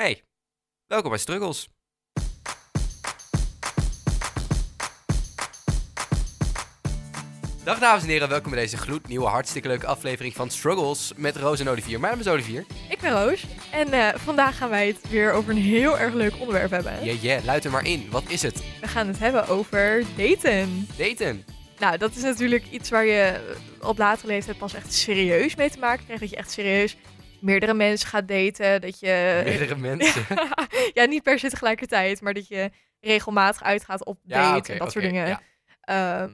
Hey, welkom bij Struggles. Dag dames en heren, welkom bij deze gloednieuwe, hartstikke leuke aflevering van Struggles met Roos en Olivier. Mijn naam is Olivier. Ik ben Roos en eh, vandaag gaan wij het weer over een heel erg leuk onderwerp hebben. Yeah, yeah, luid er maar in. Wat is het? We gaan het hebben over daten. Daten. Nou, dat is natuurlijk iets waar je op latere leeftijd pas echt serieus mee te maken krijgt. Dat je echt serieus meerdere mensen gaat daten. Dat je... Meerdere mensen. ja, niet per se tegelijkertijd, maar dat je regelmatig uitgaat op date Ja, en dat soort dingen. ja. Ehm,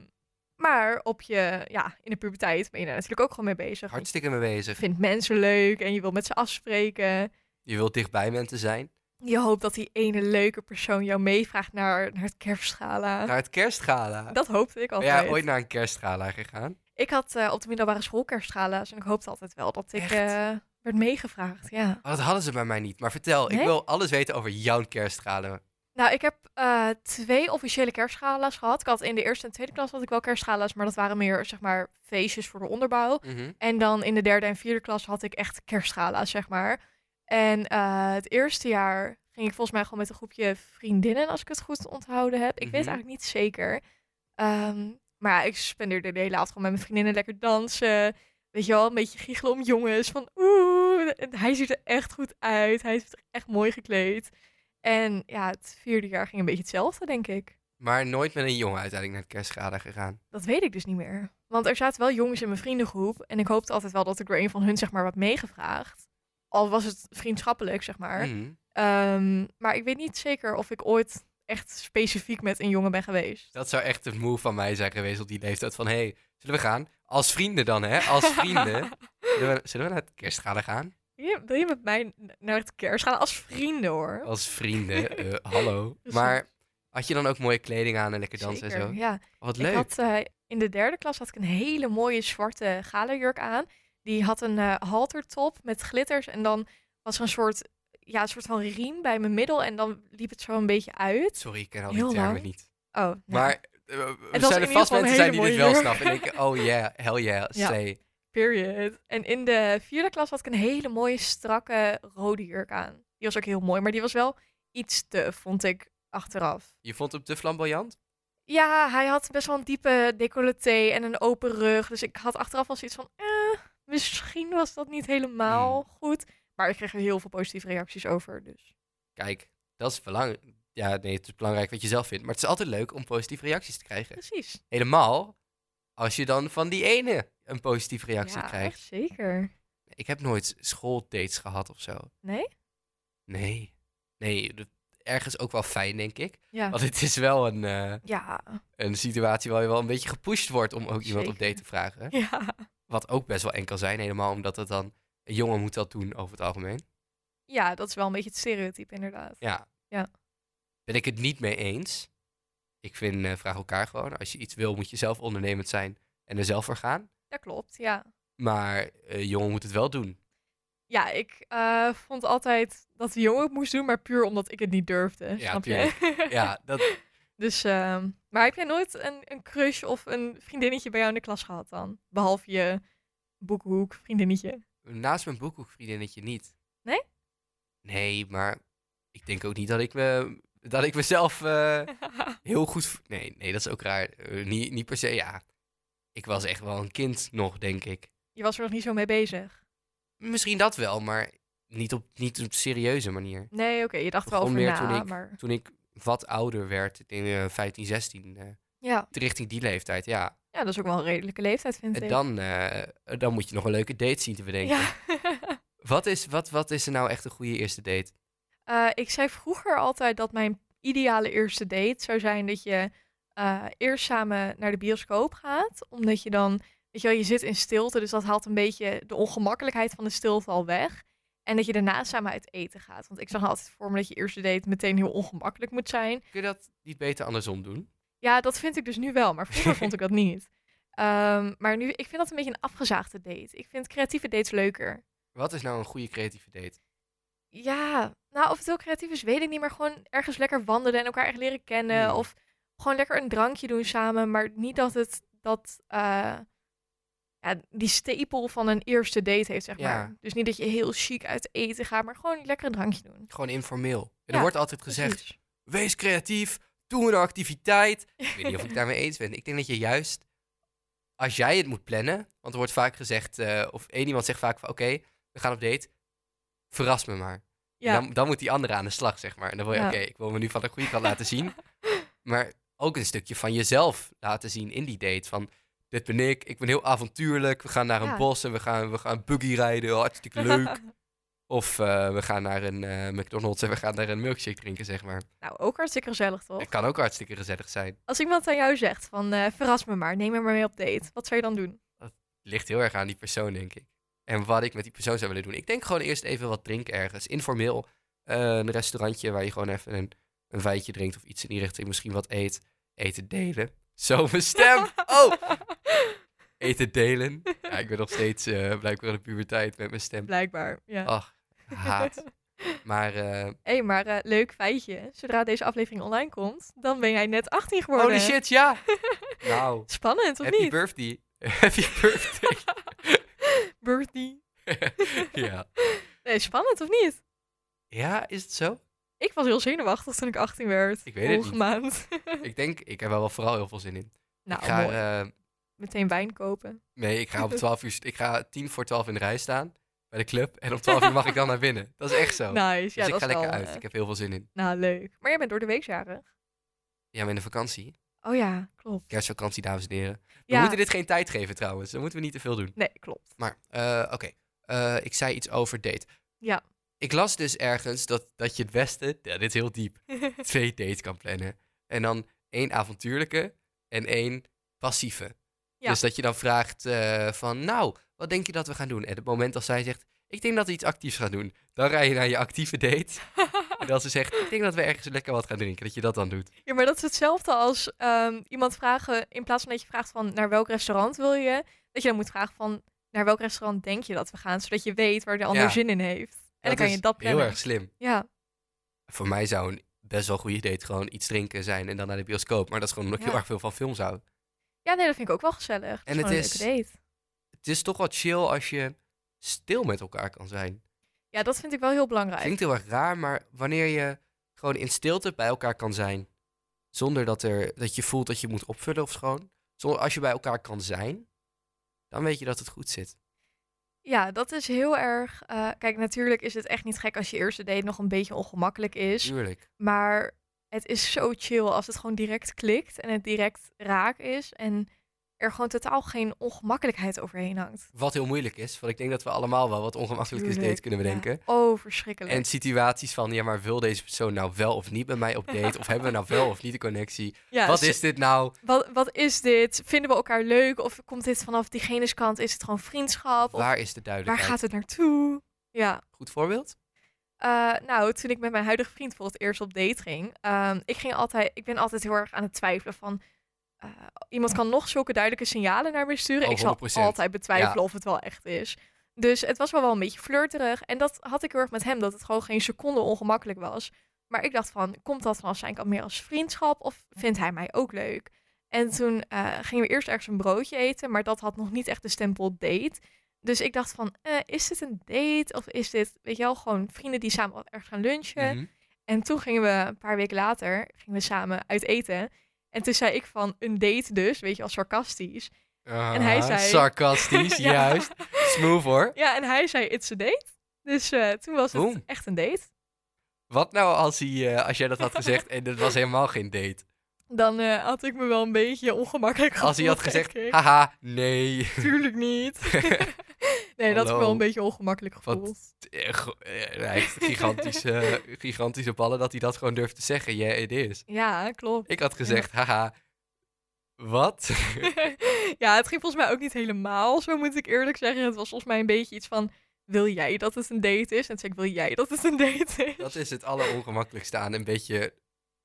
maar op je, ja, in de puberteit ben je daar natuurlijk ook gewoon mee bezig. Hartstikke mee bezig. Je vindt mensen leuk en je wil met ze afspreken. Je wilt dichtbij mensen zijn. Je hoopt dat die ene leuke persoon jou meevraagt naar, naar het kerstgala. Naar het kerstgala. Dat hoopte ik Ben altijd. jij ooit naar een kerstgala gegaan? Ik had eh, op de middelbare school kerstgala's en ik hoopte altijd wel dat ik Echt? Werd meegevraagd. Ja. Oh, dat hadden ze bij mij niet. Maar vertel, ik wil alles weten over jouw kerstgala. Nou, ik heb eh, twee officiële kerstgala's gehad. Ik had in de eerste en tweede klas had ik wel kerstgala's, maar dat waren meer zeg maar feestjes voor de onderbouw. Mhm. En dan in de derde en vierde klas had ik echt kerstgala's, zeg maar. En eh, het eerste jaar ging ik volgens mij gewoon met een groepje vriendinnen, als ik het goed onthouden heb. Ik weet Mhm. het eigenlijk niet zeker. Ehm, maar ja, ik spendeerde de hele avond gewoon met mijn vriendinnen lekker dansen. Weet je wel, een beetje giechelen om jongens. Van oeh, hij ziet er echt goed uit. Hij is echt mooi gekleed. En ja, het vierde jaar ging een beetje hetzelfde, denk ik. Maar nooit met een jongen uiteindelijk naar het kerstgala gegaan. Dat weet ik dus niet meer. Want er zaten wel jongens in mijn vriendengroep. En ik hoopte altijd wel dat ik door een van hun zeg maar wat meegevraagd. Al was het vriendschappelijk, zeg maar. Mhm. Ehm, maar ik weet niet zeker of ik ooit echt specifiek met een jongen ben geweest. Dat zou echt een move van mij zijn geweest op die leeftijd van... Hé, hey, zullen we gaan? Als vrienden dan, hè? Als vrienden. zullen, we, zullen we naar het kerstgala gaan? Wil je, wil je met mij naar het kerst gaan als vrienden hoor? Als vrienden, eh, hallo. Maar had je dan ook mooie kleding aan en lekker dansen Zeker, en zo? Ja, Oh, wat ik leuk. had eh, in de derde klas had ik een hele mooie zwarte galajurk aan. Die had een eh haltertop met glitters en dan was er een soort, ja, een soort van riem bij mijn middel en dan liep het zo een beetje uit. Sorry, ik ken al die Heel termen lang. niet. Oh, nou, Maar eh, er was zijn er vast mensen zijn die dit wel snappen. En denken, oh yeah, hell yeah, Ja. slay. period. En in de vierde klas had ik een hele mooie strakke rode jurk aan. Die was ook heel mooi, maar die was wel iets te, vond ik, achteraf. Je vond hem te flamboyant? Ja, hij had best wel een diepe decolleté en een open rug. Dus ik had achteraf wel zoiets van, eh, misschien was dat niet helemaal Hmm. goed. Maar ik kreeg er heel veel positieve reacties over, dus. Kijk, dat is belangrijk. Ja, nee, het is belangrijk wat je zelf vindt. Maar het is altijd leuk om positieve reacties te krijgen. Precies. Helemaal als je dan van die ene een positieve reactie ja, krijgt. zeker. Ik heb nooit schooldates gehad of zo. Nee? Nee. Nee, ergens ook wel fijn, denk ik. Ja. Want het is wel een, eh, Ja. een situatie waar je wel een beetje gepusht wordt om ook iemand op date te vragen. Ja. Wat ook best wel eng kan zijn, helemaal omdat het dan... Een jongen moet dat doen over het algemeen. Ja, dat is wel een beetje het stereotype, inderdaad. Ja. Ja. Ben ik het niet mee eens. Ik vind, eh, vraag elkaar gewoon. Als je iets wil, moet je zelf ondernemend zijn en er zelf voor gaan. Dat klopt, ja. Maar eh jongen moet het wel doen. Ja, ik eh, vond altijd dat de jongen het moest doen, maar puur omdat ik het niet durfde. Ja, snap je? Ja, dat, Dus, ehm, maar heb jij nooit een, een crush of een vriendinnetje bij jou in de klas gehad dan? Behalve je boekhoek vriendinnetje. naast mijn boekhoekvriendinnetje niet. Nee? Nee, maar ik denk ook niet dat ik, me, dat ik mezelf eh, heel goed... Nee, nee, dat is ook raar. Eh, niet, niet per se, ja. Ik was echt wel een kind nog, denk ik. je was er nog niet zo mee bezig. Misschien dat wel, maar niet op, niet op serieuze manier. Nee, oké, je dacht er wel over meer na, toen ik- maar... Toen ik wat ouder werd, in eh, 15, 16, eh, Ja. richting die leeftijd, ja. ja, dat is ook wel een redelijke leeftijd, vind En ik. dan, dan moet je nog een leuke date zien te bedenken. ja. Wat, is, wat, wat is er nou echt een goede eerste date? Eh, ik zei vroeger altijd dat mijn ideale eerste date zou zijn dat je eh, eerst samen naar de bioscoop gaat. Omdat je dan, weet je wel, je zit in stilte, dus dat haalt een beetje de ongemakkelijkheid van de stilte al weg. En dat je daarna samen uit eten gaat. Want ik zag altijd voor me dat je eerste date meteen heel ongemakkelijk moet zijn. Kun je dat niet beter andersom doen? Ja, dat vind ik dus nu wel, maar vroeger vond ik dat niet. Ehm, maar nu, ik vind dat een beetje een afgezaagde date. Ik vind creatieve dates leuker. Wat is nou een goede creatieve date? Ja, nou, of het heel creatief is, weet ik niet. Maar gewoon ergens lekker wandelen en elkaar echt leren kennen. Hmm. Of gewoon lekker een drankje doen samen. Maar niet dat het dat. eh, ja, die stapel van een eerste date heeft, zeg Ja. maar. Dus niet dat je heel chic uit eten gaat, maar gewoon lekker een drankje doen. Gewoon informeel. En er wordt altijd gezegd, Precies. wees creatief, doe een activiteit. Ik weet niet of ik daarmee eens ben. Ik denk dat je juist, als jij het moet plannen, want er wordt vaak gezegd, eh, of één iemand zegt vaak van, oké, we gaan op date, verras me maar. Ja, Dan, dan moet die andere aan de slag, zeg maar. En dan wil je, Ja. oké, ik wil me nu van de goede kant laten zien. Maar ook een stukje van jezelf laten zien in die date. Van, dit ben ik, ik ben heel avontuurlijk. We gaan naar een Ja. bos en we gaan, we gaan buggy rijden, hartstikke leuk. Of eh, we gaan naar een eh, McDonald's en we gaan daar een milkshake drinken, zeg maar. nou, ook hartstikke gezellig, toch? Het kan ook hartstikke gezellig zijn. Als iemand aan jou zegt van, eh, verras me maar, neem me maar mee op date. Wat zou je dan doen? ligt heel erg aan die persoon, denk ik. En wat ik met die persoon zou willen doen. Ik denk gewoon eerst even wat drinken ergens. Informeel. Eh, een restaurantje waar je gewoon even een, een wijtje drinkt of iets in die richting. Misschien wat eet. Eten delen. Zo, mijn stem. Oh! Eten delen. Ja, ik ben nog steeds eh, blijkbaar in de puberteit met mijn stem. Blijkbaar, ja. Ach, haat. Maar, eh Hé, maar leuk feitje. Zodra deze aflevering online komt, dan ben jij net 18 geworden. holy shit, ja! nou, Spannend, of happy niet? birthday. happy birthday. Birthday. ja. Nee, spannend, of niet? ja, is het zo? Ik was heel zenuwachtig toen ik 18 werd. Ik weet het niet. maand. Ik denk, ik heb er wel vooral heel veel zin in. nou, ik ga, mooi. eh, Meteen wijn kopen. nee, ik ga om 12 uur, ik ga tien voor 12 in de rij staan bij de club. En om 12 uur mag ik dan naar binnen. Dat is echt zo. Nice, dus ja, ik dat ga lekker wel, uit. eh, Ik heb heel veel zin in. Nou, leuk. Maar jij bent door de week jarig. Ja, maar in de vakantie. Oh ja, klopt. Kerstvakantie, dames en heren. We moeten dit geen tijd geven trouwens. Dan moeten we niet te veel doen. nee, klopt. Maar, eh, oké. Eh, ik zei iets over date. Ja. Ik las dus ergens dat, dat je het beste, ja, dit is heel diep, twee dates kan plannen. En dan één avontuurlijke en één passieve. Ja. Dus dat je dan vraagt eh, van, nou, wat denk je dat we gaan doen? En het moment als zij zegt, ik denk dat we iets actiefs gaan doen. Dan rij je naar je actieve date. en als ze zegt, ik denk dat we ergens lekker wat gaan drinken, dat je dat dan doet. Ja, maar dat is hetzelfde als ehm, iemand vragen, in plaats van dat je vraagt van naar welk restaurant wil je, dat je dan moet vragen van naar welk restaurant denk je dat we gaan, zodat je weet waar de ander Ja. zin in heeft. En dan kan je dat plannen. heel erg slim. Ja, Voor mij zou een best wel goede date gewoon iets drinken zijn en dan naar de bioscoop. Maar dat is gewoon omdat ik Ja. heel erg veel van films hou. ja, nee, dat vind ik ook wel gezellig. En En het het is is- gewoon een leuke date. Het is toch wat chill als je stil met elkaar kan zijn. Ja, dat vind ik wel heel belangrijk. Klinkt heel erg raar, maar wanneer je gewoon in stilte bij elkaar kan zijn, zonder dat, er, dat je voelt dat je moet opvullen of gewoon, zonder, als je bij elkaar kan zijn, dan weet je dat het goed zit. Ja, dat is heel erg. eh, kijk, natuurlijk is het echt niet gek als je eerste date nog een beetje ongemakkelijk is. Tuurlijk. Maar het is zo chill als het gewoon direct klikt en het direct raak is. En er gewoon totaal geen ongemakkelijkheid overheen hangt. Wat heel moeilijk is, want ik denk dat we allemaal wel wat ongemakkelijk is Tuurlijk, date kunnen bedenken. Ja. Oh, verschrikkelijk. En situaties van, ja, maar wil deze persoon nou wel of niet bij mij op date? Of hebben we nou wel of niet een connectie? ja, Wat is dit nou? wat, wat is dit? Vinden we elkaar leuk? Of komt dit vanaf diegene's kant? Is het gewoon vriendschap? Of Waar is de waar duidelijkheid? gaat het naartoe? Ja, Goed voorbeeld? Eh, nou, toen ik met mijn huidige vriend voor het eerst op date ging, um, ik ging altijd, ik ben altijd heel erg aan het twijfelen van, uh, iemand kan nog zulke duidelijke signalen naar me sturen. Oh, ik zal 100%. altijd betwijfelen Ja. of het wel echt is. Dus het was wel wel een beetje flirterig. En dat had ik heel erg met hem, dat het gewoon geen seconde ongemakkelijk was. Maar ik dacht van, komt dat vanaf zijn kant meer als vriendschap of vindt hij mij ook leuk? En toen uh, gingen we eerst ergens een broodje eten, maar dat had nog niet echt de stempel date. Dus ik dacht van, eh, is dit een date? Of is dit, weet je wel, gewoon vrienden die samen ergens gaan lunchen? Mhm. En toen gingen we, een paar weken later, gingen we samen uit eten. En toen zei ik van, een date dus, weet je wel, sarcastisch. En hij Ah, zei- Sarcastisch, Ja. juist. Smooth hoor. Ja, en hij zei, it's a date. Dus eh, toen was het echt een date. Wat nou als, hij, eh, als jij dat had gezegd en het was helemaal geen date? Dan eh, had ik me wel een beetje ongemakkelijk gevoeld. Als hij had gezegd, haha, nee. Tuurlijk niet. nee, dat Hallo. wel een beetje ongemakkelijk gevoeld. Eh, eh, Hij heeft gigantische, gigantische ballen dat hij dat gewoon durft te zeggen. Ja, het is. Ja, klopt. Ik had gezegd, haha, wat? ja, het ging volgens mij ook niet helemaal, zo moet ik eerlijk zeggen. Het was volgens mij een beetje iets van, wil jij dat het een date is? En toen zei ik, wil jij dat het een date is? Dat is het allerongemakkelijkste aan. Een beetje,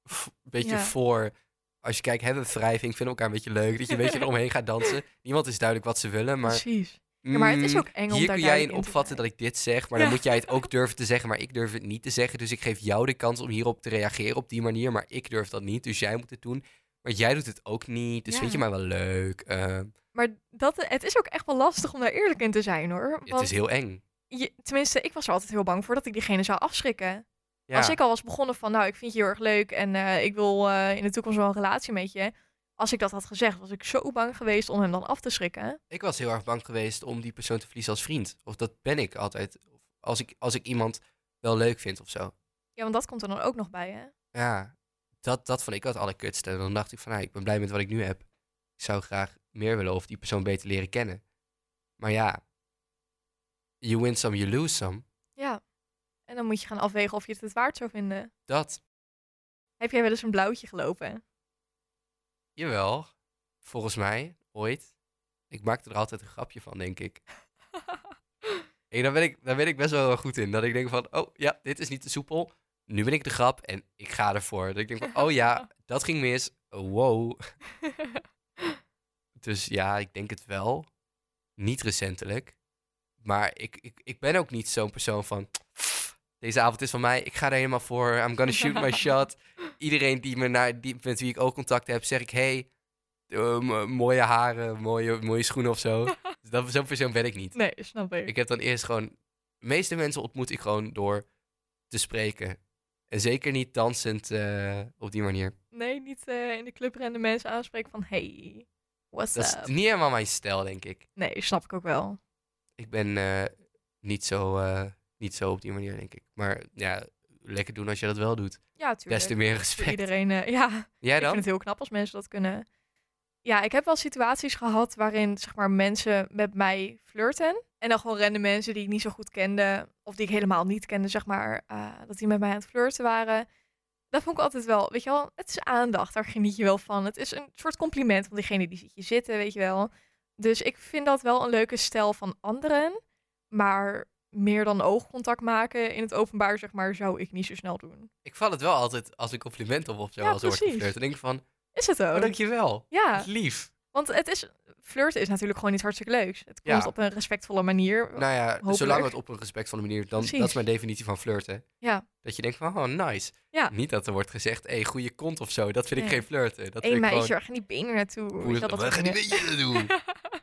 een beetje Ja. voor... Als je kijkt, hebben we wrijving, vinden elkaar een beetje leuk. Dat je een beetje eromheen gaat dansen. Niemand is duidelijk wat ze willen, maar... Precies. Ja, maar het is mm, ook eng om Hier kun jij in opvatten dat ik dit zeg, maar Ja. dan moet jij het ook durven te zeggen, maar ik durf het niet te zeggen. Dus ik geef jou de kans om hierop te reageren op die manier, maar ik durf dat niet, dus jij moet het doen. Maar jij doet het ook niet, dus Ja. vind je mij wel leuk? Eh, maar dat, het is ook echt wel lastig om daar eerlijk in te zijn hoor. Het Want is heel eng. je, tenminste, ik was er altijd heel bang voor dat ik diegene zou afschrikken. Ja, Als ik al was begonnen van, nou, ik vind je heel erg leuk en eh, ik wil eh, in de toekomst wel een relatie met je. Als ik dat had gezegd, was ik zo bang geweest om hem dan af te schrikken. ik was heel erg bang geweest om die persoon te verliezen als vriend. Of dat ben ik altijd. Als ik, als ik iemand wel leuk vind of zo. Ja, want dat komt er dan ook nog bij, hè? Ja, dat, dat vond ik het allerkutste. En dan dacht ik van, nou, ik ben blij met wat ik nu heb. Ik zou graag meer willen of die persoon beter leren kennen. Maar ja, you win some, you lose some. Ja. En dan moet je gaan afwegen of je het het waard zou vinden. Dat, Heb jij wel eens een blauwtje gelopen? Jawel, volgens mij, ooit. Ik maakte er altijd een grapje van, denk ik. En daar ben ik, daar ben ik best wel goed in. Dat ik denk van, oh ja, dit is niet te soepel. Nu ben ik de grap en ik ga ervoor. Dat ik denk van, oh ja, dat ging mis. Wow. Dus ja, ik denk het wel. Niet recentelijk. Maar ik, ik, ik ben ook niet zo'n persoon van... Deze avond is van mij. Ik ga er helemaal voor. I'm gonna shoot my shot. Iedereen die me naar, die, met wie ik ook contact heb, zeg ik... Hey, eh, mo- mooie haren, mooie, mooie schoenen of zo. Dus dat, zo'n persoon ben ik niet. nee, snap ik. Ik heb dan eerst gewoon... De meeste mensen ontmoet ik gewoon door te spreken. En zeker niet dansend eh, op die manier. Nee, niet eh, in de club rennen mensen aanspreken van... Hey, what's Dat up? is niet helemaal mijn stijl, denk ik. Nee, snap ik ook wel. Ik ben niet, zo, niet zo op die manier, denk ik. Maar ja, lekker doen als je dat wel doet. Ja, tuurlijk. Des te meer Voor respect. iedereen, eh, ja, Jij ik vind het heel knap als mensen dat kunnen. Ja, ik heb wel situaties gehad waarin zeg maar, mensen met mij flirten. En dan gewoon rende mensen die ik niet zo goed kende, of die ik helemaal niet kende, zeg maar, eh, dat die met mij aan het flirten waren. Dat vond ik altijd wel, weet je wel, het is aandacht, daar geniet je wel van. Het is een soort compliment van diegene die ziet je zitten, weet je wel. Dus ik vind dat wel een leuke stijl van anderen. Maar meer dan oogcontact maken in het openbaar, zeg maar, zou ik niet zo snel doen. Ik val het wel altijd als een compliment op of zo, Ja, als wordt precies. geflirt. Dan denk ik van, Is het ook? oh, dankjewel. Ja, lief. Want het is, flirten is natuurlijk gewoon iets hartstikke leuks. Het komt Ja. op een respectvolle manier. Nou ja, Hopelijk. zolang het op een respectvolle manier, dan, dat is mijn definitie van flirten. Ja. Dat je denkt van, oh, nice. Ja. Niet dat er wordt gezegd, hé, hey, goede kont of zo. Dat vind ik geen flirten. Dat vind ik meisje, gewoon, waar gaan die benen naartoe? Hoe wel, dat soort gaan die beetje doen.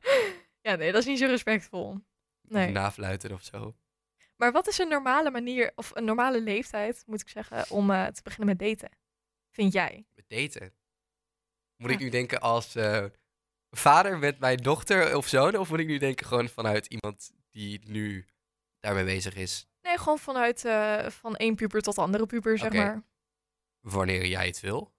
ja, nee, dat is niet zo respectvol. Nee. Of nafluiten of zo. Maar wat is een normale manier, of een normale leeftijd, moet ik zeggen, om eh, te beginnen met daten? Vind jij? Met daten. Moet Ja. ik nu denken als eh, vader met mijn dochter of zoon? Of moet ik nu denken gewoon vanuit iemand die nu daarmee bezig is? Nee, gewoon vanuit eh, van één puber tot andere puber, zeg maar. Wanneer jij het wil.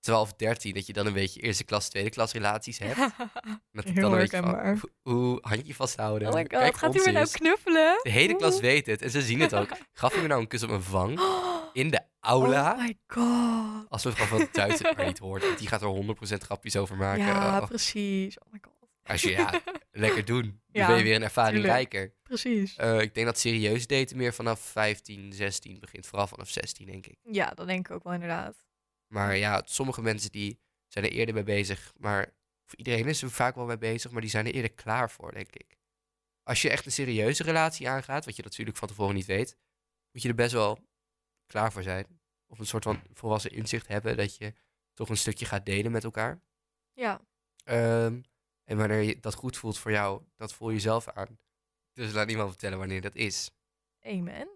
12, 13, dat je dan een beetje eerste klas, tweede klas relaties hebt. Dat Heel dan een beetje van, hoe handje vasthouden. oh my god, Kijk, gaat hij me nou knuffelen? De hele klas weet het en ze zien het ook. Gaf hij me nou een kus op mijn wang in de aula? Oh my god. Als mevrouw van Duits het maar niet hoort, want die gaat er 100% grapjes over maken. Ja, Oh, precies. Oh my god. als je, ja, lekker doen. Dan Ja, ben je weer een ervaring tuurlijk. rijker. Precies. Eh, ik denk dat serieus daten meer vanaf 15, 16 begint. Vooral vanaf 16, denk ik. Ja, dat denk ik ook wel inderdaad. Maar ja, sommige mensen die zijn er eerder mee bezig. Maar voor iedereen is er vaak wel mee bezig, maar die zijn er eerder klaar voor, denk ik. Als je echt een serieuze relatie aangaat, wat je natuurlijk van tevoren niet weet, moet je er best wel klaar voor zijn. Of een soort van volwassen inzicht hebben dat je toch een stukje gaat delen met elkaar. Ja. Ehm, en wanneer je dat goed voelt voor jou, dat voel je zelf aan. Dus laat niemand vertellen wanneer dat is. Amen.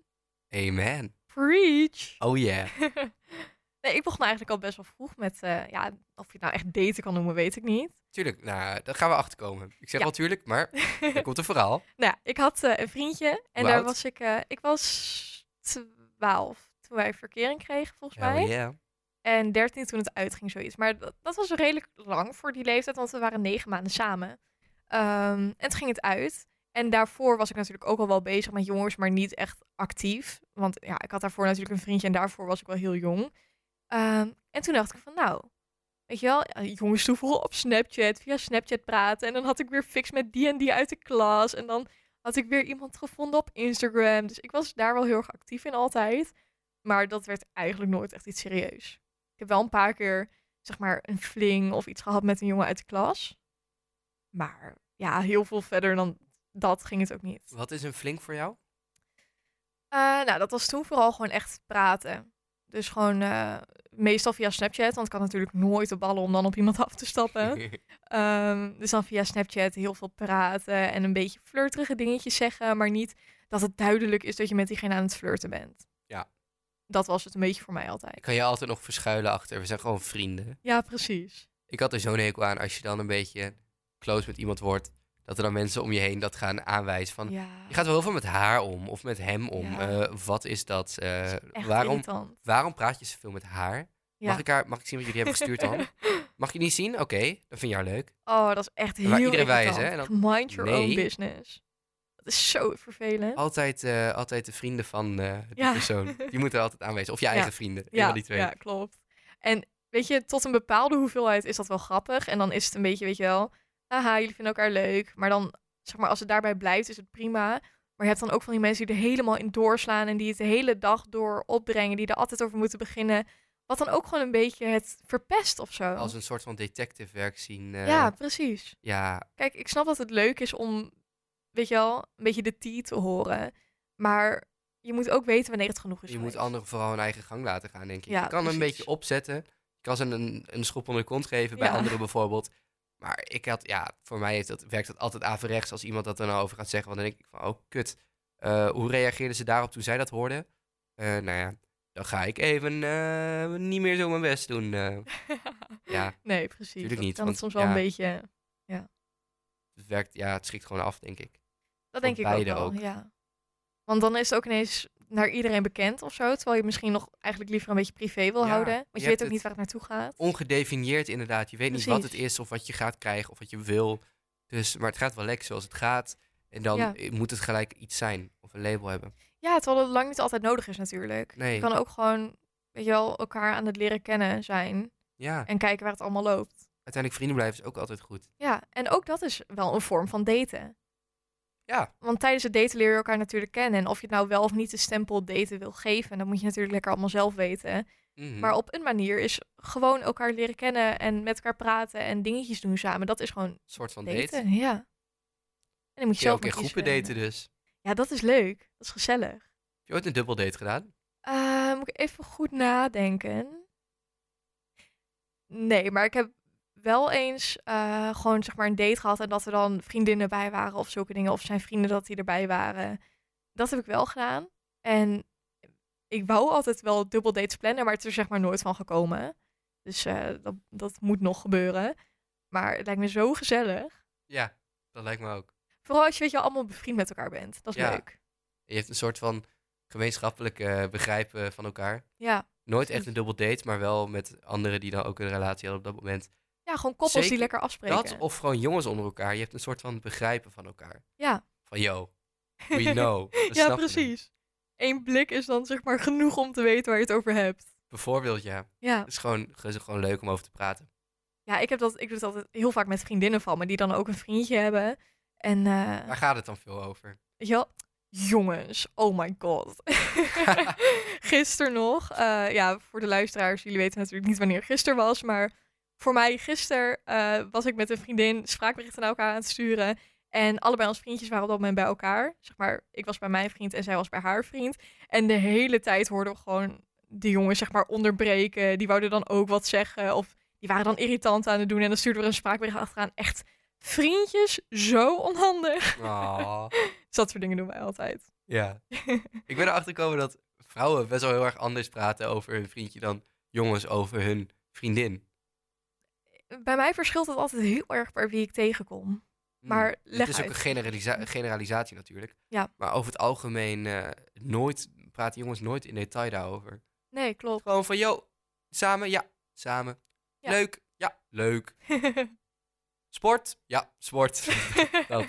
Amen. Preach. Oh yeah. nee, ik begon eigenlijk al best wel vroeg met, eh, ja, of je het nou echt daten kan noemen, weet ik niet. Tuurlijk, nou, daar gaan we achter komen. Ik zeg Ja. wel tuurlijk, maar er komt een verhaal. Nou, ik had eh, een vriendje en daar was ik, eh, ik was 12 toen wij verkering kregen, volgens mij. Hell yeah. En 13 toen het uitging, zoiets. Maar dat, dat was redelijk lang voor die leeftijd, want we waren negen maanden samen. Ehm, en toen ging het uit. En daarvoor was ik natuurlijk ook al wel bezig met jongens, maar niet echt actief. Want ja, ik had daarvoor natuurlijk een vriendje en daarvoor was ik wel heel jong. Ehm, en toen dacht ik van nou, weet je wel, ja, jongens toevoegen op Snapchat, via Snapchat praten. En dan had ik weer fix met die en die uit de klas. En dan had ik weer iemand gevonden op Instagram. Dus ik was daar wel heel erg actief in altijd. Maar dat werd eigenlijk nooit echt iets serieus. Ik heb wel een paar keer, zeg maar, een fling of iets gehad met een jongen uit de klas. Maar ja, heel veel verder dan dat ging het ook niet. Wat is een flink voor jou? Eh, nou, dat was toen vooral gewoon echt praten. Dus gewoon uh, meestal via Snapchat, want ik kan natuurlijk nooit de ballen om dan op iemand af te stappen. um, dus dan via Snapchat heel veel praten en een beetje flirterige dingetjes zeggen, maar niet dat het duidelijk is dat je met diegene aan het flirten bent. Ja. Dat was het een beetje voor mij altijd. Kan je altijd nog verschuilen achter, we zijn gewoon vrienden. Ja, precies. Ik had er zo'n hekel aan als je dan een beetje close met iemand wordt dat er dan mensen om je heen dat gaan aanwijzen van... Ja. Je gaat wel heel veel met haar om of met hem om. Ja. Eh, wat is dat? eh, Dat is echt waarom, irritant. waarom praat je zoveel met haar? Ja. Mag, ik haar? mag ik zien wat jullie hebben gestuurd dan? Mag je niet zien? Oké, dan vind je haar leuk. Oh, dat is echt heel Waar iedereen bij is, irritant. hè? Mind your own business. Dat is zo vervelend. Altijd, eh, altijd de vrienden van die persoon. Die moeten er altijd aanwezig. Of je eigen vrienden. Ja, die twee. ja, klopt. En weet je, tot een bepaalde hoeveelheid is dat wel grappig. En dan is het een beetje, weet je wel, haha, jullie vinden elkaar leuk. Maar dan, zeg maar, als het daarbij blijft, is het prima. Maar je hebt dan ook van die mensen die er helemaal in doorslaan en die het de hele dag door opbrengen, die er altijd over moeten beginnen. Wat dan ook gewoon een beetje het verpest of zo. Als een soort van detective werk zien. eh, Ja, precies. ja, Kijk, ik snap dat het leuk is om, weet je wel, een beetje de tea te horen. Maar je moet ook weten wanneer het genoeg is je moet anderen vooral hun eigen gang laten gaan, denk ik. Ja, je kan een precies. beetje opzetten. Je kan ze een, een schop onder de kont geven bij Ja. anderen bijvoorbeeld. Maar ik had, ja, voor mij heeft dat, werkt dat altijd averechts als iemand dat er nou over gaat zeggen. Want dan denk ik van, oh kut. Eh, hoe reageerden ze daarop toen zij dat hoorden? Eh, nou ja, dan ga ik even eh, niet meer zo mijn best doen. ja, nee, precies. Tuurlijk niet, kan want, het soms wel ja. een beetje... het werkt, ja, het schrikt gewoon af, denk ik. Dat denk ik ook wel, ja. Want dan is het ook ineens naar iedereen bekend of zo. Terwijl je misschien nog eigenlijk liever een beetje privé wil Ja, houden. Want je weet ook niet waar het naartoe gaat. Ongedefinieerd inderdaad. Je weet niet wat het is of wat je gaat krijgen of wat je wil. Dus, maar het gaat wel lekker zoals het gaat. En dan Ja. eh, moet het gelijk iets zijn of een label hebben. Ja, terwijl het lang niet altijd nodig is natuurlijk. Nee. Je kan ook gewoon, weet je wel, elkaar aan het leren kennen zijn. Ja, En kijken waar het allemaal loopt. uiteindelijk vrienden blijven is ook altijd goed. Ja, en ook dat is wel een vorm van daten. Ja, Want tijdens het daten leer je elkaar natuurlijk kennen. En of je het nou wel of niet de stempel daten wil geven, dat moet je natuurlijk lekker allemaal zelf weten. mhm. Maar op een manier is gewoon elkaar leren kennen en met elkaar praten en dingetjes doen samen. Dat is gewoon een soort van daten. date. Ja. En dan moet je zelf ook in groepen daten dus. Ja, dat is leuk. Dat is gezellig. Heb je ooit een dubbeldate gedaan? Eh, moet ik even goed nadenken? Nee, maar ik heb wel eens eh, gewoon zeg maar een date gehad en dat er dan vriendinnen bij waren of zulke dingen. Of zijn vrienden dat die erbij waren. Dat heb ik wel gedaan. En ik wou altijd wel dubbeldates plannen, maar het is er zeg maar nooit van gekomen. Dus eh, dat, dat moet nog gebeuren. Maar het lijkt me zo gezellig. Ja, dat lijkt me ook. Vooral als je weet je allemaal bevriend met elkaar bent. Dat is Ja. leuk. Je heeft een soort van gemeenschappelijk begrijpen van elkaar. Ja. Nooit echt een dubbeldate, maar wel met anderen die dan ook een relatie hadden op dat moment. Ja, gewoon koppels die lekker afspreken. Dat of gewoon jongens onder elkaar. Je hebt een soort van begrijpen van elkaar. Ja. Van yo, we know. Ja, precies. Eén blik is dan zeg maar genoeg om te weten waar je het over hebt. Bijvoorbeeld, ja. Ja, Het is gewoon, is gewoon leuk om over te praten. ja ik, heb dat, ik doe het altijd heel vaak met vriendinnen van me, die dan ook een vriendje hebben. En eh Waar gaat het dan veel over? wel, jongens, oh my god. gisteren nog, eh, ja, voor de luisteraars, jullie weten natuurlijk niet wanneer gisteren was, maar voor mij gisteren eh, was ik met een vriendin spraakberichten naar elkaar aan het sturen. En allebei onze vriendjes waren op dat moment bij elkaar. Zeg maar, ik was bij mijn vriend en zij was bij haar vriend. En de hele tijd hoorden we gewoon de jongens zeg maar onderbreken. Die wouden dan ook wat zeggen. Of die waren dan irritant aan het doen. En dan stuurden we een spraakbericht achteraan. Echt vriendjes, zo onhandig. Oh, Dus dat soort dingen doen wij altijd. ja. Ik ben erachter gekomen dat vrouwen best wel heel erg anders praten over hun vriendje dan jongens over hun vriendin. Bij mij verschilt het altijd heel erg per wie ik tegenkom. Maar Hmm. leg Het is ook een generalisa- generalisatie natuurlijk. Ja. Maar over het algemeen eh, nooit, praten jongens nooit in detail daarover. Nee, klopt. Gewoon van, yo, samen, ja, samen. Ja. Leuk, ja, leuk. Sport, ja, sport. dat.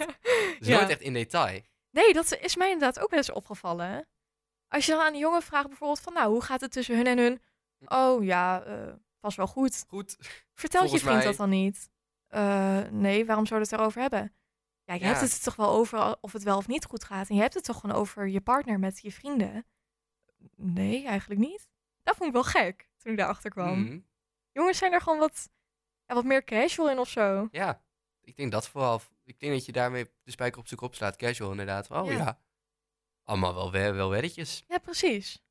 Dus Ja. nooit echt in detail. Nee, dat is mij inderdaad ook wel eens opgevallen. Als je dan aan een jongen vraagt bijvoorbeeld van... Nou, hoe gaat het tussen hun en hun? Oh ja, eh vast wel goed. Goed. Vertelt je vriend mij- dat dan niet? Eh, nee, waarom zou je het erover hebben? Ja, je Ja. hebt het toch wel over of het wel of niet goed gaat. En je hebt het toch gewoon over je partner met je vrienden? Nee, eigenlijk niet. Dat vond ik wel gek toen ik daarachter kwam. Mhm. Jongens zijn er gewoon wat, ja, wat meer casual in of zo. Ja, ik denk dat vooral. Ik denk dat je daarmee de spijker op zijn kop slaat. Casual inderdaad. Oh ja. Ja. Allemaal wel, we- wel weddetjes. Ja, precies.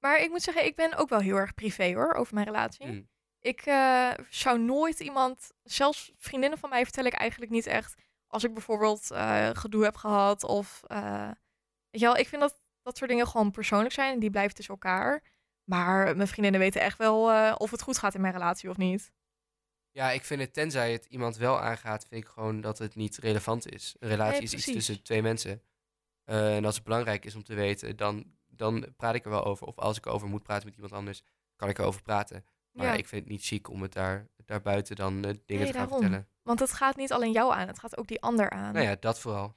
Maar ik moet zeggen, ik ben ook wel heel erg privé hoor, over mijn relatie. Hm. Ik eh, zou nooit iemand, zelfs vriendinnen van mij vertel ik eigenlijk niet echt. Als ik bijvoorbeeld eh, gedoe heb gehad of... eh, weet je wel, ik vind dat dat soort dingen gewoon persoonlijk zijn en die blijven tussen elkaar. Maar mijn vriendinnen weten echt wel of het goed gaat in mijn relatie of niet. Ja, ik vind het, tenzij het iemand wel aangaat, vind ik gewoon dat het niet relevant is. Een relatie Nee, is iets tussen twee mensen. En als het belangrijk is om te weten, dan, dan praat ik er wel over. Of als ik erover moet praten met iemand anders, kan ik erover praten. Maar Ja. ik vind het niet chic om het daar, daarbuiten dan eh, dingen Nee, te gaan daarom. vertellen. Want het gaat niet alleen jou aan, het gaat ook die ander aan. Nou ja, dat vooral.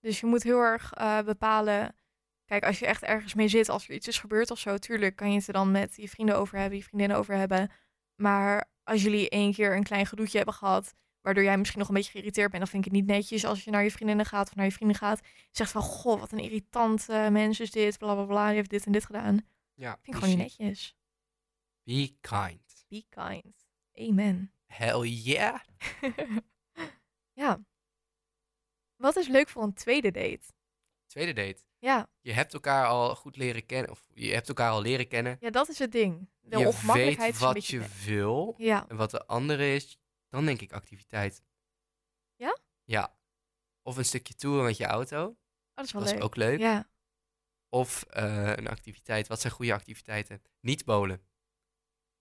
Dus je moet heel erg eh, bepalen. Kijk, als je echt ergens mee zit, als er iets is gebeurd of zo, tuurlijk kan je het er dan met je vrienden over hebben, je vriendinnen over hebben. Maar als jullie één keer een klein gedoetje hebben gehad, waardoor jij misschien nog een beetje geïrriteerd bent, dan vind ik het niet netjes als je naar je vriendinnen gaat of naar je vrienden gaat. Zegt van, goh, wat een irritant mens is dit, bla bla bla, die heeft dit en dit gedaan. Ja, Vind ik gewoon niet netjes. Be kind. Be kind. Amen. Hell yeah. ja. Wat is leuk voor een tweede date? Tweede date. Ja, Je hebt elkaar al goed leren kennen. Of je hebt elkaar al leren kennen. ja dat is het ding. De je weet wat je wil. Ja. En wat de andere is, dan denk ik activiteit. Ja? Ja. Of een stukje toeren met je auto. Oh, dat is wel Dat leuk. is ook leuk. Ja. Of eh, een activiteit. Wat zijn goede activiteiten? Niet bowlen.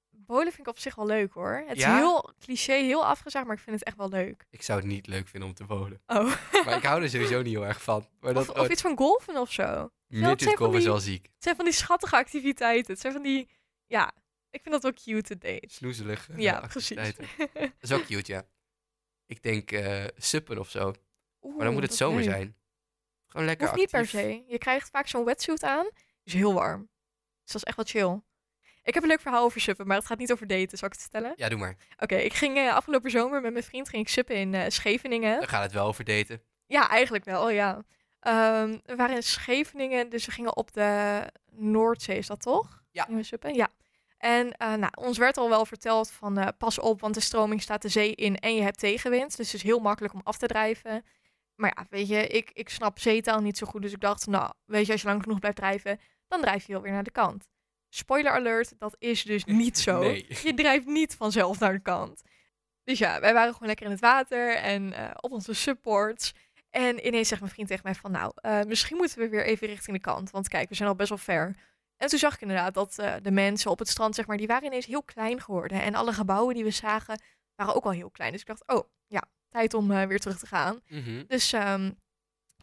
Bolen vind ik op zich wel leuk hoor. Het Ja? is heel cliché, heel afgezaagd, maar ik vind het echt wel leuk. Ik zou het niet leuk vinden om te bowlen. Oh. Maar ik hou er sowieso niet heel erg van. Maar dat of, of iets van golfen of zo. midget golf is wel ziek. Het zijn van die schattige activiteiten. Het zijn van die, ja, ik vind dat wel cute te date. Snoezelig. eh, Ja, precies. activiteiten. Dat is ook cute, ja. Ik denk eh suppen of zo. Maar dan moet het zomer leuk. zijn. Gewoon lekker Hoeft niet per se. Je krijgt vaak zo'n wetsuit aan. is heel warm. Dus dat is echt wel chill. Ik heb een leuk verhaal over suppen, maar het gaat niet over daten. Zal ik het vertellen? Ja, doe maar. Oké, ik ging eh, afgelopen zomer met mijn vriend ging ik suppen in Scheveningen. Dan gaat het wel over daten. Ja, eigenlijk wel, ja. Ehm, we waren in Scheveningen, dus we gingen op de Noordzee, is dat toch? Ja. Gingen we suppen? Ja. En eh, nou, ons werd al wel verteld van eh, pas op, want de stroming staat de zee in en je hebt tegenwind. Dus het is heel makkelijk om af te drijven. Maar ja, weet je, ik, ik snap zeetaal niet zo goed. Dus ik dacht, nou, weet je, als je lang genoeg blijft drijven, dan drijf je wel weer naar de kant. Spoiler alert, dat is dus niet zo. Nee. Je drijft niet vanzelf naar de kant. Dus ja, wij waren gewoon lekker in het water en eh, op onze supports. En ineens zegt mijn vriend tegen mij van, nou, misschien moeten we weer even richting de kant. Want kijk, we zijn al best wel ver. En toen zag ik inderdaad dat eh, de mensen op het strand, zeg maar, die waren ineens heel klein geworden. En alle gebouwen die we zagen, waren ook al heel klein. Dus ik dacht, oh, ja, tijd om eh, weer terug te gaan. Mhm. Dus ehm,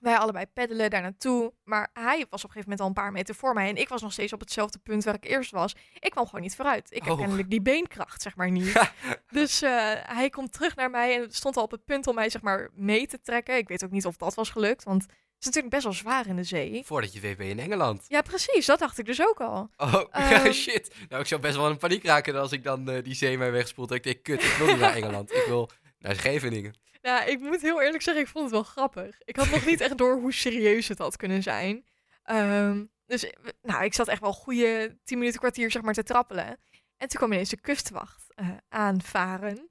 wij allebei peddelen daar naartoe. Maar hij was op een gegeven moment al een paar meter voor mij. En ik was nog steeds op hetzelfde punt waar ik eerst was. Ik kwam gewoon niet vooruit. Ik heb Oh. kennelijk die beenkracht, zeg maar, niet. dus eh, hij komt terug naar mij en stond al op het punt om mij, zeg maar, mee te trekken. Ik weet ook niet of dat was gelukt, want is natuurlijk best wel zwaar in de zee. Voordat je weet ben je in Engeland. Ja, precies. Dat dacht ik dus ook al. Oh, Ehm. shit. Nou, ik zou best wel in paniek raken als ik dan eh, die zee mij wegspoelt. Ik denk, kut, ik wil niet naar Engeland. Ik wil naar Scheveningen. Nou, ik moet heel eerlijk zeggen, ik vond het wel grappig. Ik had nog niet echt door hoe serieus het had kunnen zijn. Ehm, dus, nou, ik zat echt wel een goede tien minuten, kwartier, zeg maar, te trappelen. En toen kwam ineens de kustwacht eh, aanvaren.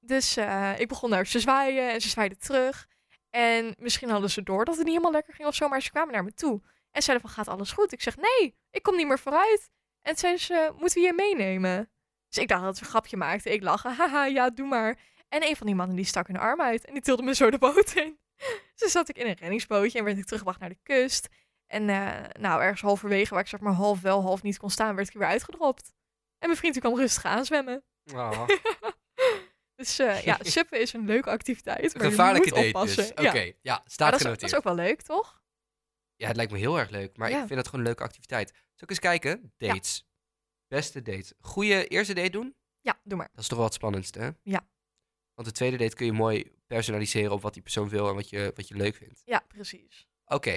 Dus eh, ik begon naar ze zwaaien en ze zwaaiden terug. En misschien hadden ze door dat het niet helemaal lekker ging of zo, maar ze kwamen naar me toe. En zeiden van, gaat alles goed? Ik zeg, nee, ik kom niet meer vooruit. En zeiden ze, moeten we je meenemen? Dus ik dacht dat ze een grapje maakten. Ik lachte, haha, ja, doe maar. En een van die mannen die stak een arm uit en die tilde me zo de boot in. Dus zat ik in een reddingsbootje en werd ik teruggebracht naar de kust. En eh, nou, ergens halverwege, waar ik zeg maar half wel, half niet kon staan, werd ik weer uitgedropt. En mijn vriend die kwam rustig aanzwemmen. Oh. Dus eh, ja, suppen is een leuke activiteit, maar Gevaarlijke je moet dus. Oké, Ja. ja. Staat dat, is, genoteerd. dat is ook wel leuk, toch? Ja, het lijkt me heel erg leuk. Maar Ja. ik vind het gewoon een leuke activiteit. Zal ik eens kijken? Dates. Beste date. Goeie eerste date doen? Ja, doe maar. Dat is toch wel het spannendste, hè? Ja. Want de tweede date kun je mooi personaliseren op wat die persoon wil en wat je, wat je leuk vindt. Ja, precies. Oké.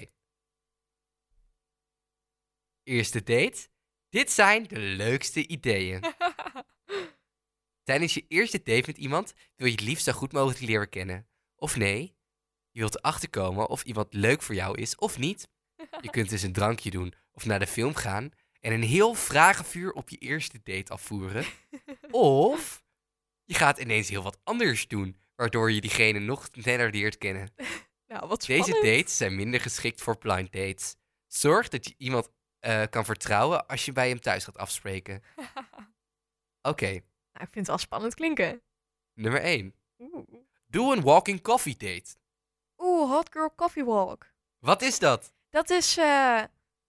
Eerste date. Dit zijn de leukste ideeën. Tijdens je eerste date met iemand wil je het liefst zo goed mogelijk leren kennen. Of nee, je wilt erachter komen of iemand leuk voor jou is of niet. Je kunt dus een drankje doen of naar de film gaan en een heel vragenvuur op je eerste date afvoeren. Of je gaat ineens heel wat anders doen, waardoor je diegene nog sneller leert kennen. nou, wat Deze dates zijn minder geschikt voor blind dates. Zorg dat je iemand eh, kan vertrouwen als je bij hem thuis gaat afspreken? Oké, Nou, ik vind het wel spannend klinken. nummer 1. Oeh, Doe een walking coffee date. Oeh, hot girl coffee walk. Wat is dat? Dat is, eh,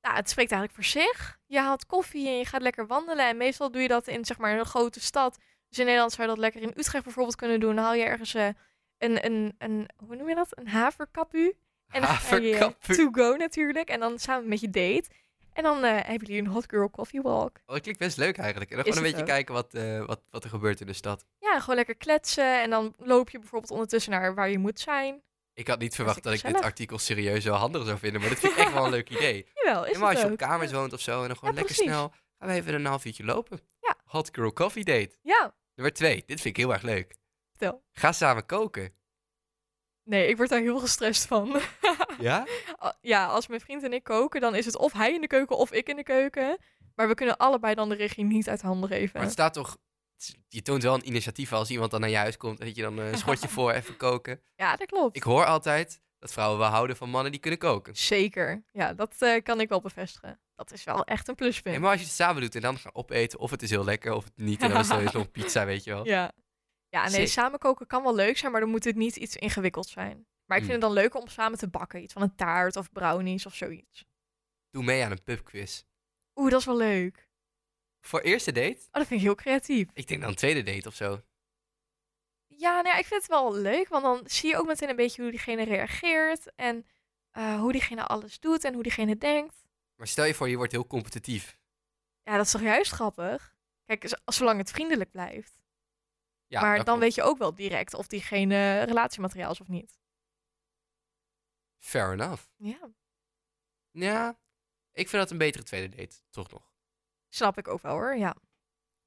nou, het spreekt eigenlijk voor zich. Je haalt koffie en je gaat lekker wandelen. En meestal doe je dat in, zeg maar, een grote stad. Dus in Nederland zou je dat lekker in Utrecht bijvoorbeeld kunnen doen. Dan haal je ergens eh, een, een, een, hoe noem je dat? Een haverkapu. En dan ga je to go natuurlijk. En dan samen met je date. En dan eh, hebben jullie een hot girl coffee walk. Oh, dat klinkt best leuk eigenlijk. En dan Is gewoon een beetje ook. kijken wat, eh, wat, wat er gebeurt in de stad. Ja, gewoon lekker kletsen. En dan loop je bijvoorbeeld ondertussen naar waar je moet zijn. Ik had niet verwacht dat ik dit artikel serieus zo handig zou vinden, maar dat vind ik echt wel een leuk idee. Jawel, is En maar als je op kamers woont of zo en dan gewoon Ja, lekker snel gaan we even een half uurtje lopen. Ja. Hot girl coffee date. Ja, Nummer twee. Dit vind ik heel erg leuk. vertel. Ga samen koken. Nee, ik word daar heel gestrest van. Ja? Ja, als mijn vriend en ik koken, dan is het of hij in de keuken of ik in de keuken. Maar we kunnen allebei dan de regie niet uit handen geven. Maar het staat toch... Je toont wel een initiatief als iemand dan naar je huis komt. Dat je dan eh, een schotje voor, even koken. Ja, dat klopt. Ik hoor altijd dat vrouwen wel houden van mannen die kunnen koken. Zeker. Ja, dat eh, kan ik wel bevestigen. Dat is wel echt een pluspunt. En maar als je het samen doet en dan gaan opeten, of het is heel lekker of het niet. En dan is er nog pizza, weet je wel. Ja. Ja, nee, samen koken kan wel leuk zijn, maar dan moet het niet iets ingewikkeld zijn. Maar ik vind het dan leuker om samen te bakken. Iets van een taart of brownies of zoiets. Doe mee aan een pubquiz. Oeh, dat is wel leuk. Voor eerste date? Oh, dat vind ik heel creatief. Ik denk dan tweede date of zo. Ja, nou ja, ik vind het wel leuk, want dan zie je ook meteen een beetje hoe diegene reageert. En eh, hoe diegene alles doet en hoe diegene denkt. Maar stel je voor, je wordt heel competitief. Ja, dat is toch juist grappig? Kijk, zolang het vriendelijk blijft. Ja, maar dan klopt. weet je ook wel direct of diegene relatiemateriaal is of niet. Fair enough. Ja, Ja, ik vind dat een betere tweede date, toch nog. snap ik ook wel hoor, ja.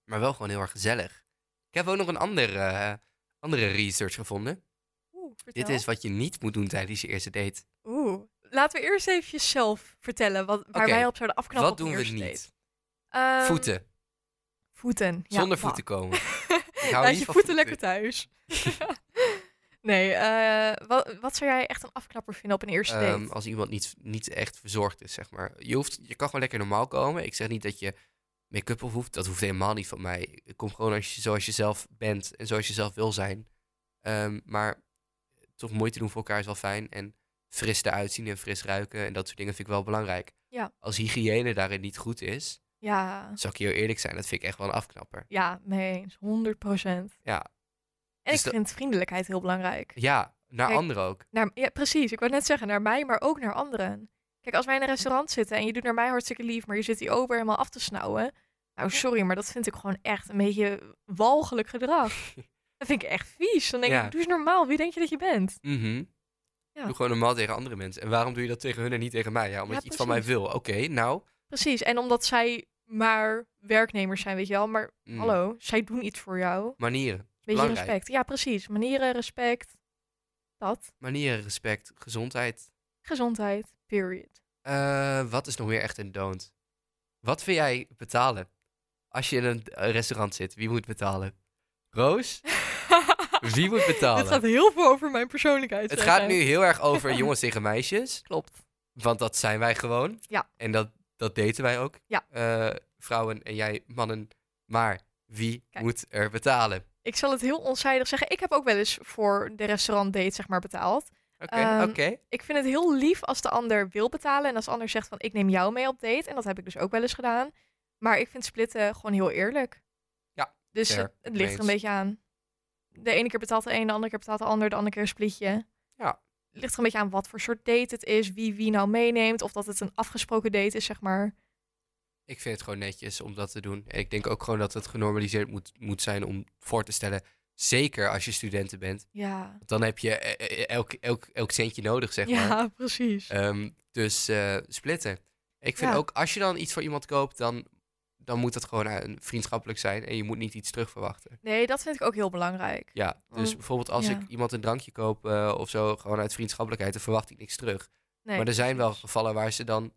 Maar wel gewoon heel erg gezellig. Ik heb ook nog een andere, eh, andere research gevonden. Oeh, vertel. Dit is wat je niet moet doen tijdens je eerste date. Oeh. Laten we eerst even zelf vertellen wat, waar wij op zouden afknappen wat doen we niet? Ehm, voeten. Voeten. Ja, Zonder voeten komen. Laat je voeten lekker thuis. nee, eh, wat, wat zou jij echt een afknapper vinden op een eerste date? Ehm, als iemand niet, niet echt verzorgd is, zeg maar. Je, hoeft, je kan gewoon lekker normaal komen. Ik zeg niet dat je make-up op hoeft. Dat hoeft helemaal niet van mij. Kom gewoon als je, zoals je zelf bent en zoals je zelf wil zijn. Ehm, maar toch moeite doen voor elkaar is wel fijn. En fris eruit zien en fris ruiken en dat soort dingen vind ik wel belangrijk. Ja. Als hygiëne daarin niet goed is, ja, zal ik heel eerlijk zijn, dat vind ik echt wel een afknapper. ja, mee eens. 100 procent. Ja, En Dus ik dat- vind vriendelijkheid heel belangrijk. ja naar Kijk, anderen ook. Naar, ja, precies. Ik wou net zeggen, naar mij, maar ook naar anderen. Kijk, als wij in een restaurant zitten en je doet naar mij hartstikke lief, maar je zit die ober helemaal af te snauwen. Nou, sorry, maar dat vind ik gewoon echt een beetje walgelijk gedrag. dat vind ik echt vies. Dan denk Ja. ik, doe eens normaal. Wie denk je dat je bent? Mhm. Ja. Doe gewoon normaal tegen andere mensen. En waarom doe je dat tegen hun en niet tegen mij? Ja, omdat Ja, je iets van mij wil. Oké, nou. Precies. En omdat zij maar werknemers zijn, weet je wel. Maar mm, hallo, zij doen iets voor jou. Manieren. Beetje Belangrijk. respect. Ja, precies. Manieren, respect. Dat. Manieren, respect, gezondheid. Gezondheid. Period. Eh, wat is nog meer echt een don't? Wat vind jij betalen? Als je in een eh, restaurant zit, wie moet betalen? Roos? Wie moet betalen? Dit gaat heel veel over mijn persoonlijkheid. Het gaat nu heel erg over jongens tegen meisjes. Klopt. Want dat zijn wij gewoon. Ja. En dat, dat daten wij ook. Ja. Eh, vrouwen en jij mannen. Maar wie Kijk. moet er betalen? Ik zal het heel onzijdig zeggen. Ik heb ook wel eens voor de restaurantdate zeg maar betaald. Oké, Ehm, oké. Ik vind het heel lief als de ander wil betalen. En als de ander zegt van ik neem jou mee op date. En dat heb ik dus ook wel eens gedaan. Maar ik vind splitten gewoon heel eerlijk. Ja, Dus fair. het, het ligt er een beetje aan. De ene keer betaalt de een, de andere keer betaalt de ander, de andere keer een splitje. Ligt er een beetje aan wat voor soort date het is, wie wie nou meeneemt. Of dat het een afgesproken date is, zeg maar. Ik vind het gewoon netjes om dat te doen. En ik denk ook gewoon dat het genormaliseerd moet, moet zijn om voor te stellen. Zeker als je studenten bent. Ja, dan heb je eh, eh, elk, elk, elk centje nodig, zeg maar. ja precies. Ehm, dus eh, splitten. Ik vind Ja. ook, als je dan iets voor iemand koopt, dan, dan moet dat gewoon eh, vriendschappelijk zijn. En je moet niet iets terug verwachten. Nee, dat vind ik ook heel belangrijk. Ja, dus Want- bijvoorbeeld als ja. ik iemand een drankje koop eh, of zo, gewoon uit vriendschappelijkheid, dan verwacht ik niks terug. Nee, maar er zijn wel gevallen waar ze dan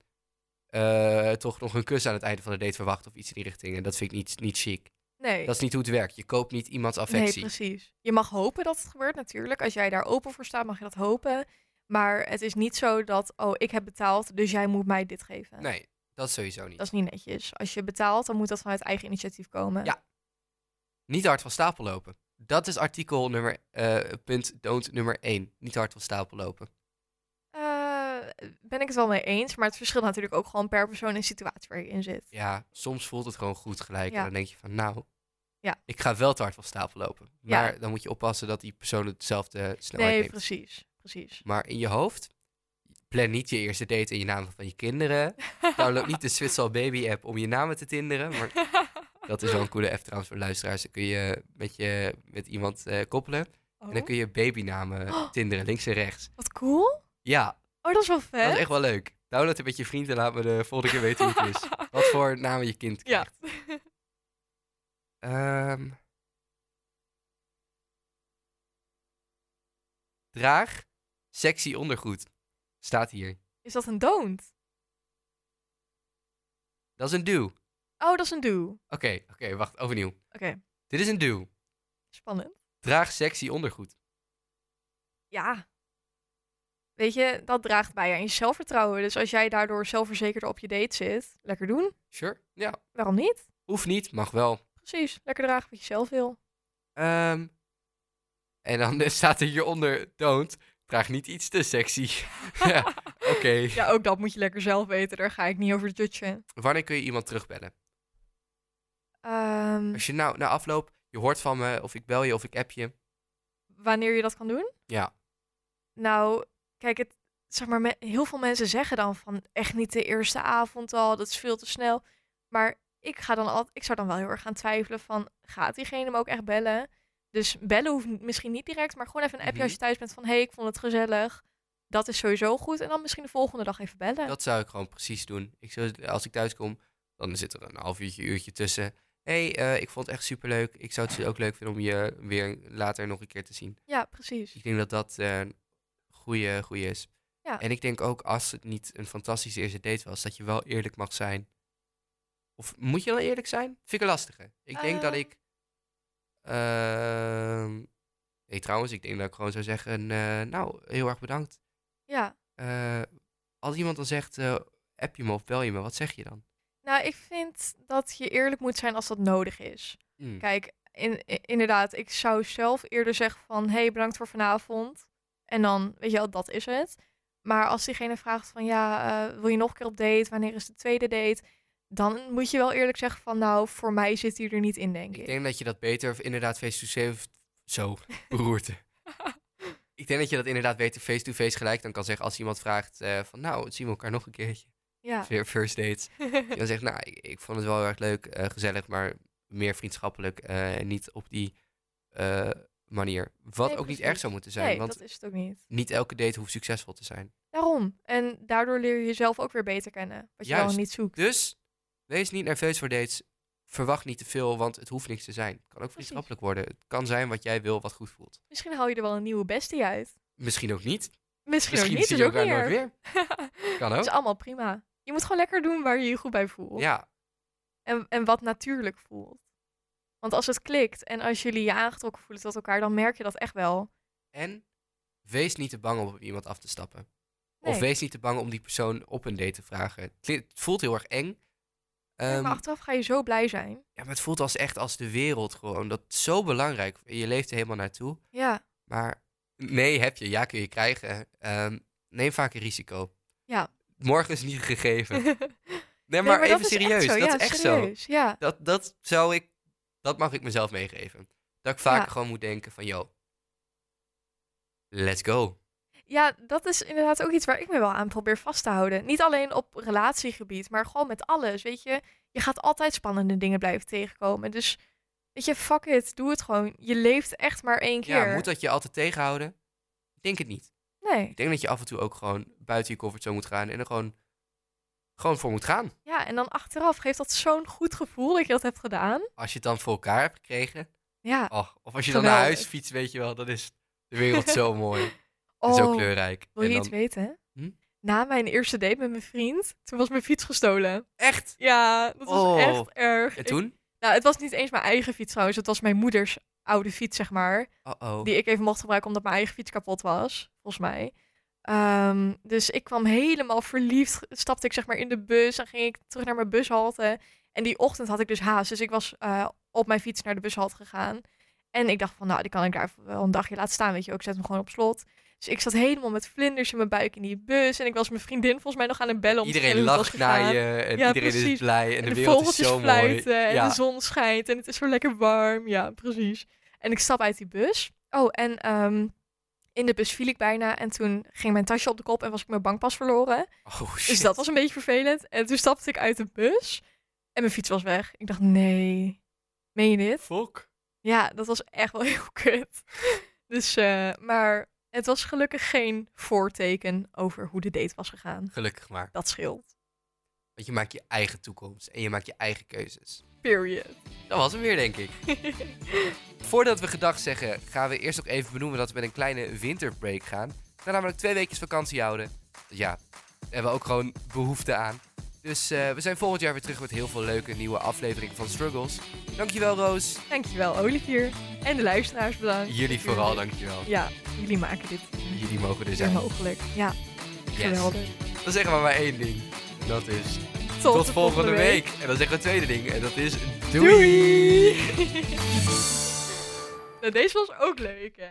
eh, toch nog een kus aan het einde van de date verwachten of iets in die richting. En dat vind ik niet, niet chic. Nee. Dat is niet hoe het werkt. Je koopt niet iemands Nee, affectie. precies. Je mag hopen dat het gebeurt natuurlijk. Als jij daar open voor staat, mag je dat hopen. Maar het is niet zo dat, oh, ik heb betaald, dus jij moet mij dit geven. Nee, Dat sowieso niet. Dat is niet netjes. Als je betaalt, dan moet dat vanuit eigen initiatief komen. Ja. Niet hard van stapel lopen. Dat is artikel nummer, eh punt don't nummer 1. Niet hard van stapel lopen. Eh, ben ik het wel mee eens, maar het verschilt natuurlijk ook gewoon per persoon en situatie waar je in zit. Ja, soms voelt het gewoon goed gelijk. Ja. En dan denk je van, nou, Ja. ik ga wel te hard van stapel lopen. Ja. Maar dan moet je oppassen dat die persoon hetzelfde snelheid Nee, neemt. precies. Precies. Maar in je hoofd, plan niet je eerste date in je naam van je kinderen. Download niet de Zwitsal Baby app om je namen te tinderen. Maar dat is wel een coole app trouwens voor luisteraars. Dan kun je met, je, met iemand eh, koppelen. En dan Oh, kun je babynamen Oh. tinderen, links en rechts. Wat cool. Ja, Oh, dat is wel vet. dat is echt wel leuk. Download het met je vriend en laat me de volgende keer weten hoe het is. Wat voor namen je kind Ja. krijgt. Ehm. draag sexy ondergoed. Staat hier. Is dat een don't? Dat is een do. Oh, dat is een do. Oké, oké, wacht, overnieuw. Oké, Dit is een do. spannend. Draag sexy ondergoed. Ja. Weet je, dat draagt bij aan je zelfvertrouwen. Dus als jij daardoor zelfverzekerder op je date zit, lekker doen. Sure? Ja. Waarom niet? Hoeft niet, mag wel. Precies, lekker dragen wat je zelf wil. Ehm, en dan staat er hieronder, don't, draag niet iets te sexy. ja, oké. Ja, ook dat moet je lekker zelf weten. Daar ga ik niet over judgen. Wanneer kun je iemand terugbellen? Ehm, Als je nou na afloop, je hoort van me, of ik bel je, of ik app je. wanneer je dat kan doen? Ja. Nou, kijk, het, zeg maar, me- heel veel mensen zeggen dan van echt niet de eerste avond al, dat is veel te snel. Maar ik, ga dan al, ik zou dan wel heel erg gaan twijfelen van, gaat diegene me ook echt bellen? Dus bellen hoeft misschien niet direct, maar gewoon even een appje als je thuis bent van, hé, hey, ik vond het gezellig. Dat is sowieso goed. En dan misschien de volgende dag even bellen. Dat zou ik gewoon precies doen. Ik zou, als ik thuis kom, dan zit er een half uurtje, uurtje tussen. Hé, hey, eh, ik vond het echt superleuk. Ik zou het ook leuk vinden om je weer later nog een keer te zien. Ja, precies. Ik denk dat dat eh, een goede, goede is. Ja. En ik denk ook als het niet een fantastische eerste date was, dat je wel eerlijk mag zijn. Of moet je dan eerlijk zijn? Vind ik een lastige. Ik denk dat Eh. ik. Ehm, nee, trouwens, ik denk dat ik gewoon zou zeggen: eh, Nou, heel erg bedankt. Ja. Eh, als iemand dan zegt: eh, app je me of bel je me, wat zeg je dan? Nou, ik vind dat je eerlijk moet zijn als dat nodig is. Hmm. Kijk, in, inderdaad, ik zou zelf eerder zeggen van... hey, bedankt voor vanavond. En dan, weet je wel, dat is het. Maar als diegene vraagt van... ja, wil je nog een keer op date? Wanneer is de tweede date? Dan moet je wel eerlijk zeggen van... nou, voor mij zit hij er niet in, denk ik. Ik denk dat je dat beter of inderdaad face-to-face... Zo, beroerte. ik denk dat je dat inderdaad beter face-to-face gelijk dan kan zeggen als iemand vraagt eh, van... Nou, zien we elkaar nog een keertje. Ja. Weer first dates. Je dan zegt, nou, ik, ik vond het wel heel erg leuk, eh, gezellig, maar meer vriendschappelijk eh, en niet op die manier. Wat Nee, ook niet erg zou moeten zijn, nee, want dat is het ook niet. niet elke date hoeft succesvol te zijn. Daarom. En daardoor leer je jezelf ook weer beter kennen. Wat je wel niet zoekt. Dus wees niet nerveus voor dates. Verwacht niet te veel, want het hoeft niks te zijn. Het kan ook vriendschappelijk worden. Het kan zijn wat jij wil, wat goed voelt. Misschien haal je er wel een nieuwe bestie uit. Misschien ook niet. Misschien, Misschien ook niet, zie je ook elkaar nooit. Kan ook. is allemaal prima. Je moet gewoon lekker doen waar je je goed bij voelt. Ja, En, en wat natuurlijk voelt. Want als het klikt en als jullie je aangetrokken voelen tot elkaar, dan merk je dat echt wel. en wees niet te bang om op iemand af te stappen. Of wees niet te bang om die persoon op een date te vragen. Het Het voelt heel erg eng. Ja, Ehm, maar achteraf ga je zo blij zijn. Ja, maar het voelt als echt als de wereld gewoon. Dat is zo belangrijk. Je leeft er helemaal naartoe. Ja, Maar nee, heb je. Ja, kun je krijgen. Ehm, neem vaak een risico. Ja. Morgen is niet gegeven. Nee, Nee, maar, dat even is echt serieus. zo. Dat Ja, is echt zo. serieus. Ja, Dat, dat zou ik... Dat mag ik mezelf meegeven. Dat ik vaak Ja. gewoon moet denken van... Yo, let's go. Ja, dat is inderdaad ook iets waar ik me wel aan probeer vast te houden. Niet alleen op relatiegebied, maar gewoon met alles. Weet je, je gaat altijd spannende dingen blijven tegenkomen. Dus weet je, fuck it, doe het gewoon. Je leeft echt maar één keer. Ja, moet dat je altijd tegenhouden? Ik denk het niet. Nee. Ik denk dat je af en toe ook gewoon buiten je comfortzone moet gaan. En er gewoon, gewoon voor moet gaan. Ja, en dan achteraf geeft dat zo'n goed gevoel dat je dat hebt gedaan. Als je het dan voor elkaar hebt gekregen... Ja. Oh, of als je dan naar huis fietst, weet je wel, dan is de wereld zo mooi. Oh, zo kleurrijk. Wil je en iets dan, weten? Hm? Na mijn eerste date met mijn vriend, toen was mijn fiets gestolen. echt? Ja, dat was Oh. echt erg. En Ik- toen? nou, het was niet eens mijn eigen fiets trouwens. Het was mijn moeders oude fiets, zeg maar. Die ik even mocht gebruiken omdat mijn eigen fiets kapot was, volgens mij. Ehm, dus ik kwam helemaal verliefd, stapte ik zeg maar in de bus en ging ik terug naar mijn bushalte. En die ochtend had ik dus haast, dus ik was eh, op mijn fiets naar de bushalte gegaan. En ik dacht van, nou, die kan ik daar wel een dagje laten staan, weet je ook. Ik zet hem gewoon op slot. Dus ik zat helemaal met vlinders in mijn buik in die bus. En ik was mijn vriendin volgens mij nog aan het bellen. Om Iedereen lacht naar je en Ja, iedereen is blij en, En de, de wereld is zo mooi. fluiten en Ja. de zon schijnt en het is zo lekker warm. Ja, precies. En ik stap uit die bus. Oh, en ehm, in de bus viel ik bijna. En toen ging mijn tasje op de kop en was ik mijn bankpas verloren. Oh shit. Dus dat was een beetje vervelend. En toen stapte ik uit de bus en mijn fiets was weg. Ik dacht, nee, meen je dit? Fok. Ja, dat was echt wel heel kut. Dus, eh, maar het was gelukkig geen voorteken over hoe de date was gegaan. Gelukkig maar. Dat scheelt. Want je maakt je eigen toekomst en je maakt je eigen keuzes. Period. Dat was hem weer, denk ik. Voordat we gedag zeggen, gaan we eerst nog even benoemen dat we met een kleine winterbreak gaan. We gaan namelijk twee weken vakantie houden. Ja, daar hebben we ook gewoon behoefte aan. Dus eh, we zijn volgend jaar weer terug met heel veel leuke nieuwe afleveringen van Struggles. Dankjewel Roos. Dankjewel, Olivier. En de luisteraars bedankt. Jullie vooral, dankjewel. Ja, jullie maken dit Jullie mogen er zijn. mogelijk. Ja, Yes. geweldig. Dan zeggen we maar één ding. En Dat is Tot, tot, de volgende week. En dan zeggen we het tweede ding. En dat is doei. Doei! nou, deze was ook leuk, hè?